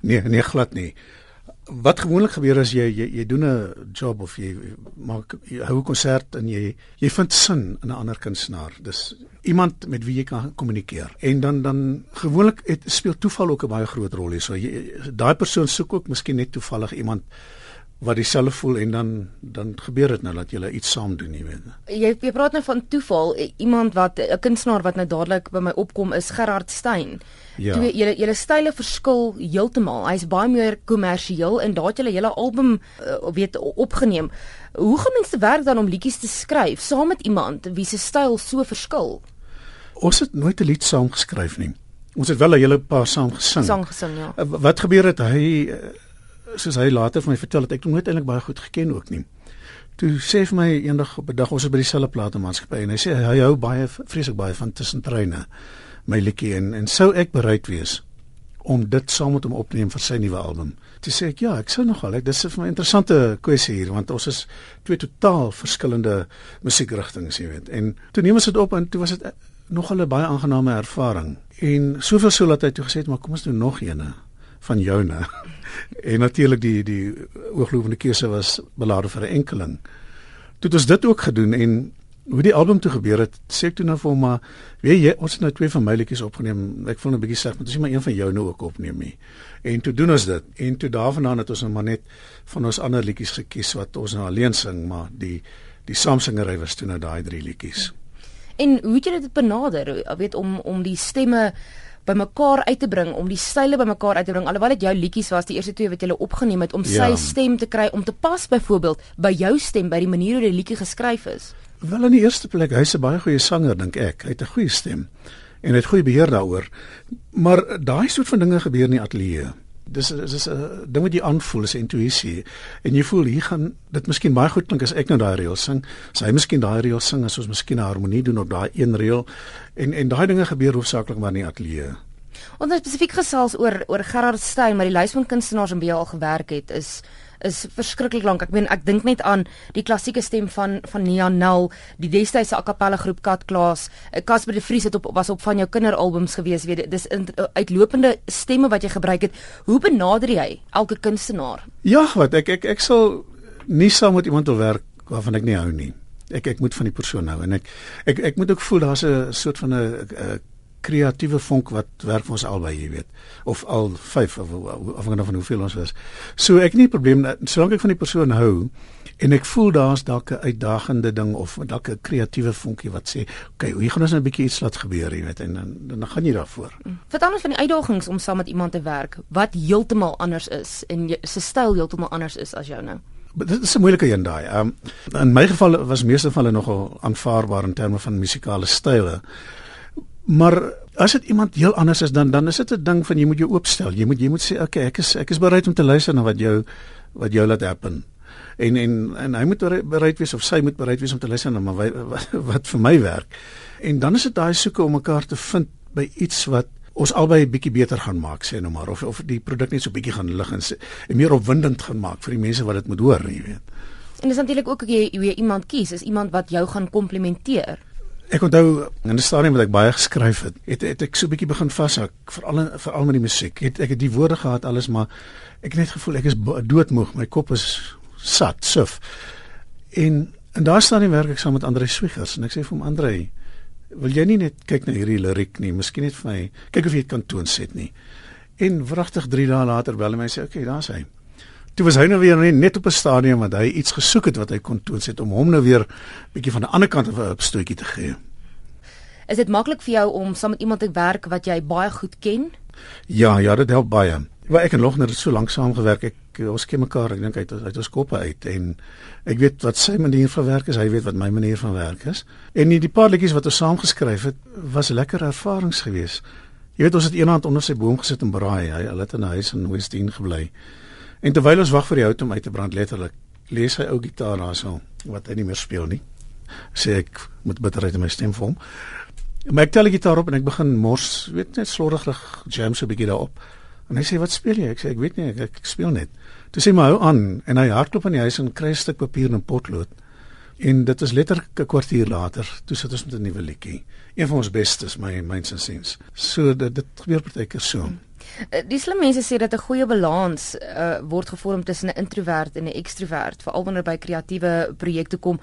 Nee, nee glad nie. Wat gewoonlik gebeur is jy jy jy doen 'n job of jy maak jy hou 'n konsert en jy jy vind sin in 'n ander kunstenaar. Dis iemand met wie jy kan kommunikeer. En dan dan gewoonlik het speel toeval ook 'n baie groot rol hier. So daai persoon soek ook miskien net toevallig iemand wat dieselfde voel en dan dan gebeur dit nou dat jy iets saam doen, jy weet. Jy jy praat nou van toeval, iemand wat 'n kunstenaar wat nou dadelik by my opkom is Gerard Stein. Ja. Twee julle julle style verskil heeltemal. Hy's baie meer kommersieel en daar het julle hele album uh, weet opgeneem. Hoe gaan mense werk dan om liedjies te skryf saam met iemand wie se styl so verskil? Ons het nooit 'n lied saam geskryf nie. Ons het wel 'n hele paar saam gesing. Saam gesing, ja. Uh, wat gebeur het hy uh, soos hy later vir my vertel het ek hom nooit eintlik baie goed geken ook nie. Toe sê hy my eendag op 'n dag ons is by dieselfde platemaatskappy en hy sê hy hou baie vreeslik baie van tussentreine my liedjie en en sou ek bereid wees om dit saam met hom opneem vir sy nuwe album. Toe sê ek ja, ek sou nogal. Ek dis 'n vir my interessante kwessie hier want ons is twee totaal verskillende musiekrigtinge, jy weet. En toe neem ons dit op en toe was dit nogal 'n baie aangename ervaring. En soveel so dat hy toe gesê het, maar kom ons doen nog eene van joune. en natuurlik die die ooglopende keuse was belade vir 'n enkeling. Toe het ons dit ook gedoen en hoe die album toe gebeur het, sê ek toe nou vir hom maar weet jy, ons het nou twee van my liedjies opgeneem. Ek voel 'n bietjie sleg, maar dis maar een van jou nou ook opneem nie. En toe doen ons dit. En toe daarvandaan het ons nou maar net van ons ander liedjies gekies wat ons nou alleen sing, maar die die saamsingery was toe nou daai drie liedjies. En hoe het jy dit benader? Weet om om die stemme bymekaar uit te bring om die style bymekaar uit te bring alhoewel dit jou liedjies was die eerste twee wat jy opgeneem het om ja. sy stem te kry om te pas byvoorbeeld by jou stem by die manier hoe die liedjie geskryf is. Wel in die eerste plek hy's 'n baie goeie sanger dink ek. Hy het 'n goeie stem en hy het goeie beheer daaroor. Maar daai soort van dinge gebeur in die ateljee dis dis 'n ding wat jy aanvoel is intuïsie. En jy voel hier gaan dit miskien baie goed klink as ek nou daai reël sing. As hy miskien daai reël sing as ons miskien 'n harmonie doen op daai een reël. En en daai dinge gebeur hoofsaaklik maar in die ateljee. Ons spesifiek gesels oor oor Gerard Steyn maar die lys van kunstenaars en wie al gewerk het is is verskriklik lank. Ek meen ek dink net aan die klassieke stem van van Nia Nel, die destydse a cappella groep Kat Klaas, Casper de Vries het op was op van jou kinderalbums gewees, weet jy. Dis in, uitlopende stemme wat jy gebruik het. Hoe benader jy elke kunstenaar? Ja, wat ek ek ek sal nie saam met iemand wil werk waarvan ek nie hou nie. Ek ek moet van die persoon hou en ek ek ek moet ook voel daar's 'n soort van 'n kreatiewe vonk wat werk vir ons albei, jy weet. Of al 5 of afhangende van hoeveel ons is. So ek het nie probleem solank ek van die persoon hou en ek voel daar's dalk 'n uitdagende ding of dalk 'n kreatiewe vonkie wat sê, "Oké, okay, hoe gaan ons nou 'n bietjie iets laat gebeur, jy weet." En dan dan gaan jy daarvoor. Mm. Vertel ons van die uitdagings om saam met iemand te werk wat heeltemal anders is en sy styl heeltemal anders is as jou nou. Dit is 'n moeilike een daai. Um, in my geval was meeste van hulle nogal aanvaarbaar in terme van musikale style. Maar as dit iemand heel anders is dan dan is dit 'n ding van jy moet jou oopstel. Jy moet jy moet sê okay, ek is ek is bereid om te luister na wat jou wat jou laat happen. En en en hy moet bereid wees of sy moet bereid wees om te luister na wat, wat, wat vir my werk. En dan is dit daai soeke om mekaar te vind by iets wat ons albei 'n bietjie beter gaan maak sê nou maar of of die produk net so bietjie gaan lig en, en meer opwindend gaan maak vir die mense wat dit moet hoor, jy weet. En dis natuurlik ook jy, jy iemand kies, is iemand wat jou gaan komplimenteer. Ek onthou in 'n stadium wat ek baie geskryf het, het, het ek so 'n bietjie begin vashak veral veral met die musiek. Het ek het die woorde gehad alles maar ek het net gevoel ek is doodmoeg, my kop is sat, suf. En en daar staan die werk ek saam met Andre Swiggers en ek sê vir hom Andre, wil jy nie net kyk na hierdie liriek nie, miskien net vir my kyk of jy dit kan toonset nie. En wragtig 3 dae later bel hy my sê, "Oké, okay, daar's hy." Toe was hy nou weer net op 'n stadium wat hy iets gesoek het wat hy kon toonset om hom nou weer bietjie van die ander kant af 'n stootjie te gee. Is dit maklik vir jou om saam met iemand te werk wat jy baie goed ken? Ja, ja, dit help baie. Waar ek en Logner het so lank saam gewerk, ek ons ken mekaar, ek dink uit uit ons koppe uit en ek weet wat sy manier van werk is, hy weet wat my manier van werk is. En die, die paar liedjies wat ons saam geskryf het, was lekker ervarings geweest. Jy weet ons het eendag onder sy boom gesit en braai. Hy het in 'n huis in Westdene gebly. En terwyl ons wag vir die hout om uit te brand letterlik, lees hy ou gitaar daarso wat hy nie meer speel nie. Sê ek moet bitterheid in my stem vorm. Maar ek tel die gitaar op en ek begin mors, weet net slordiglik jam so 'n bietjie daarop. En hy sê wat speel jy? Ek sê ek weet nie, ek, ek speel net. Toe sê my hou aan en hy hardloop in die huis en kry 'n stuk papier en 'n potlood. En dit is letterlik 'n kwartier later, toe sit ons met 'n nuwe liedjie. Een van ons bestes, my myns en sins. So dit dit gebeur partykeer so. Eh, die slim mense sê dat 'n goeie balans uh, word gevorm tussen 'n introwert en 'n ekstrovert, veral wanneer by kreatiewe projekte kom.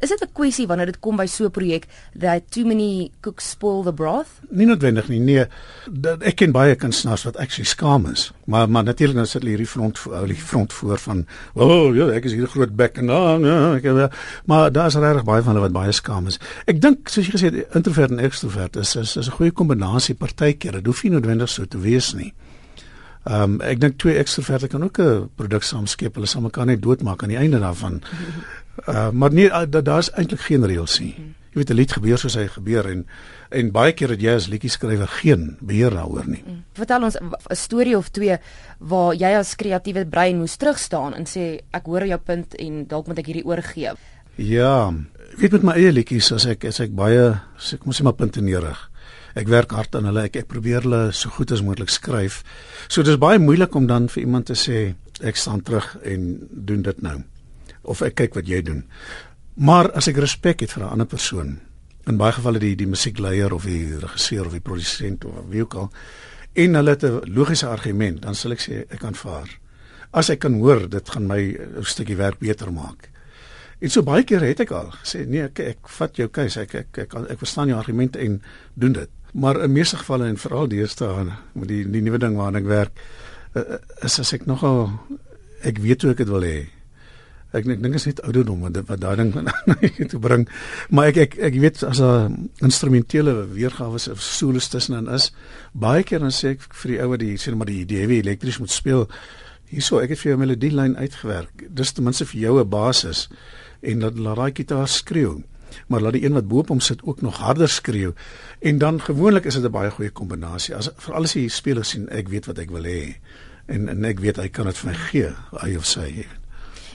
Is dit 'n kwessie wanneer dit kom by so 'n projek that too many cooks spoil the broth? Nie noodwendig nie. Nee, dat ek ken baie kunstenaars wat actually skaam is. Maar maar natuurlik nou sit hulle hierdie front voor, die front voor van, "O, oh, ja, ek is hier groot bek en dan ja, ek heb, maar daar is regtig baie van hulle wat baie skaam is. Ek dink soos jy gesê het, introvert en ekstrovert is is, is 'n goeie kombinasie partykeer. Dit hoef nie noodwendig so te wees nie. Ehm um, ek dink twee ekstroverte kan ook 'n produk saamskep. Hulle sal mekaar net doodmaak aan die einde daarvan. Uh, maar nie uh, daar's eintlik geen reëls nie. Jy weet 'n lied gebeur soos hy gebeur en en baie keer het jy as liedjie skrywer geen beheer daaroor nie. Mm. Vertel ons 'n storie of twee waar jy as kreatiewe brein moes terugstaan en sê ek hoor jou punt en dalk moet ek hierdie oorgee. Ja, weet met my eie liedjies as ek as ek baie ek moet sê maar puntenerig. Ek werk hard aan hulle. Ek ek probeer hulle so goed as moontlik skryf. So dit is baie moeilik om dan vir iemand te sê ek staan terug en doen dit nou of ek kyk wat jy doen. Maar as ek respek het vir 'n ander persoon, in baie gevalle die die musiekleier of die regisseur of die produsent of wie ook al, en hulle het 'n logiese argument, dan sal ek sê ek aanvaar. As ek kan hoor dit gaan my 'n stukkie werk beter maak. En so baie keer het ek al gesê nee, ek ek vat jou keuse, ek ek ek, ek, verstaan jou argumente en doen dit. Maar in meeste gevalle en veral deesdae met die die nuwe ding waaraan ek werk, is as ek nogal ek weet hoe ek dit wil hê ek ek dink is net ouderdom wat wat daai ding te bring. Maar ek ek ek weet as 'n instrumentele weergawe se solos tussenin is baie keer dan sê ek vir die ou wat die sê maar die die heavy elektries moet speel hierso ek het vir jou melodielyn uitgewerk. Dis ten minste vir jou 'n basis en dat laat daai gitaar skreeu. Maar laat die een wat bo-op hom sit ook nog harder skreeu. En dan gewoonlik is dit 'n baie goeie kombinasie. As vir alles hier spelers sien ek weet wat ek wil hê. En en ek weet hy kan dit vir my gee hy of sy. het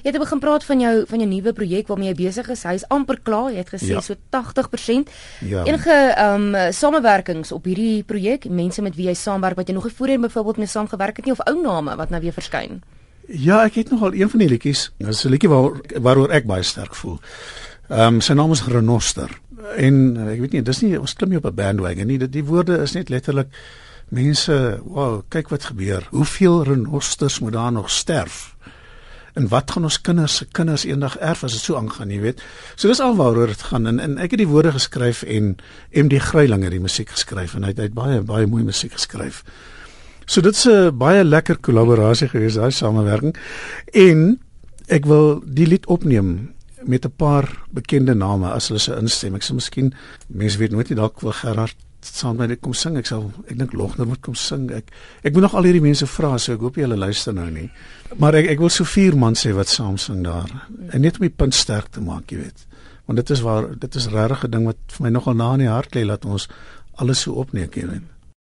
Jy het begin praat van jou van jou nuwe projek waarmee jy besig is. Hy's amper klaar. Jy het gesê ja. so 80%. Ja. Enige ehm um, samewerkings op hierdie projek, mense met wie jy saamwerk wat jy nog voorheen byvoorbeeld mee saamgewerk het nie of ou name wat nou weer verskyn? Ja, ek het nogal een van die liedjies. Dis 'n liedjie waar waaroor ek baie sterk voel. Ehm um, sy naam is Renoster. En ek weet nie, dis nie ons klim nie op 'n bandwagon nie. Dit die woorde is net letterlik mense, wow, kyk wat gebeur. Hoeveel renosters moet daar nog sterf? En wat gaan ons kinders se kinders eendag erf as dit so aangaan, jy weet. So dis alwaaroor dit gaan en en ek het die woorde geskryf en MD Gryilinge die musiek geskryf en hy het, hy het baie baie mooi musiek geskryf. So dit's 'n baie lekker kollaborasie gewees daai samewerking en ek wil die lied opneem met 'n paar bekende name as hulle se instem. Ek sê miskien mense weet nooit nie dalk wil Gerard saam met my kom sing. Ek sal ek dink Logner moet kom sing. Ek ek moet nog al hierdie mense vra, so ek hoop julle luister nou nie. Maar ek ek wil so vier man sê wat saam sing daar. En net om die punt sterk te maak, jy weet. Want dit is waar dit is regtig 'n ding wat vir my nogal na in die hart lê laat ons alles so opneem, jy weet.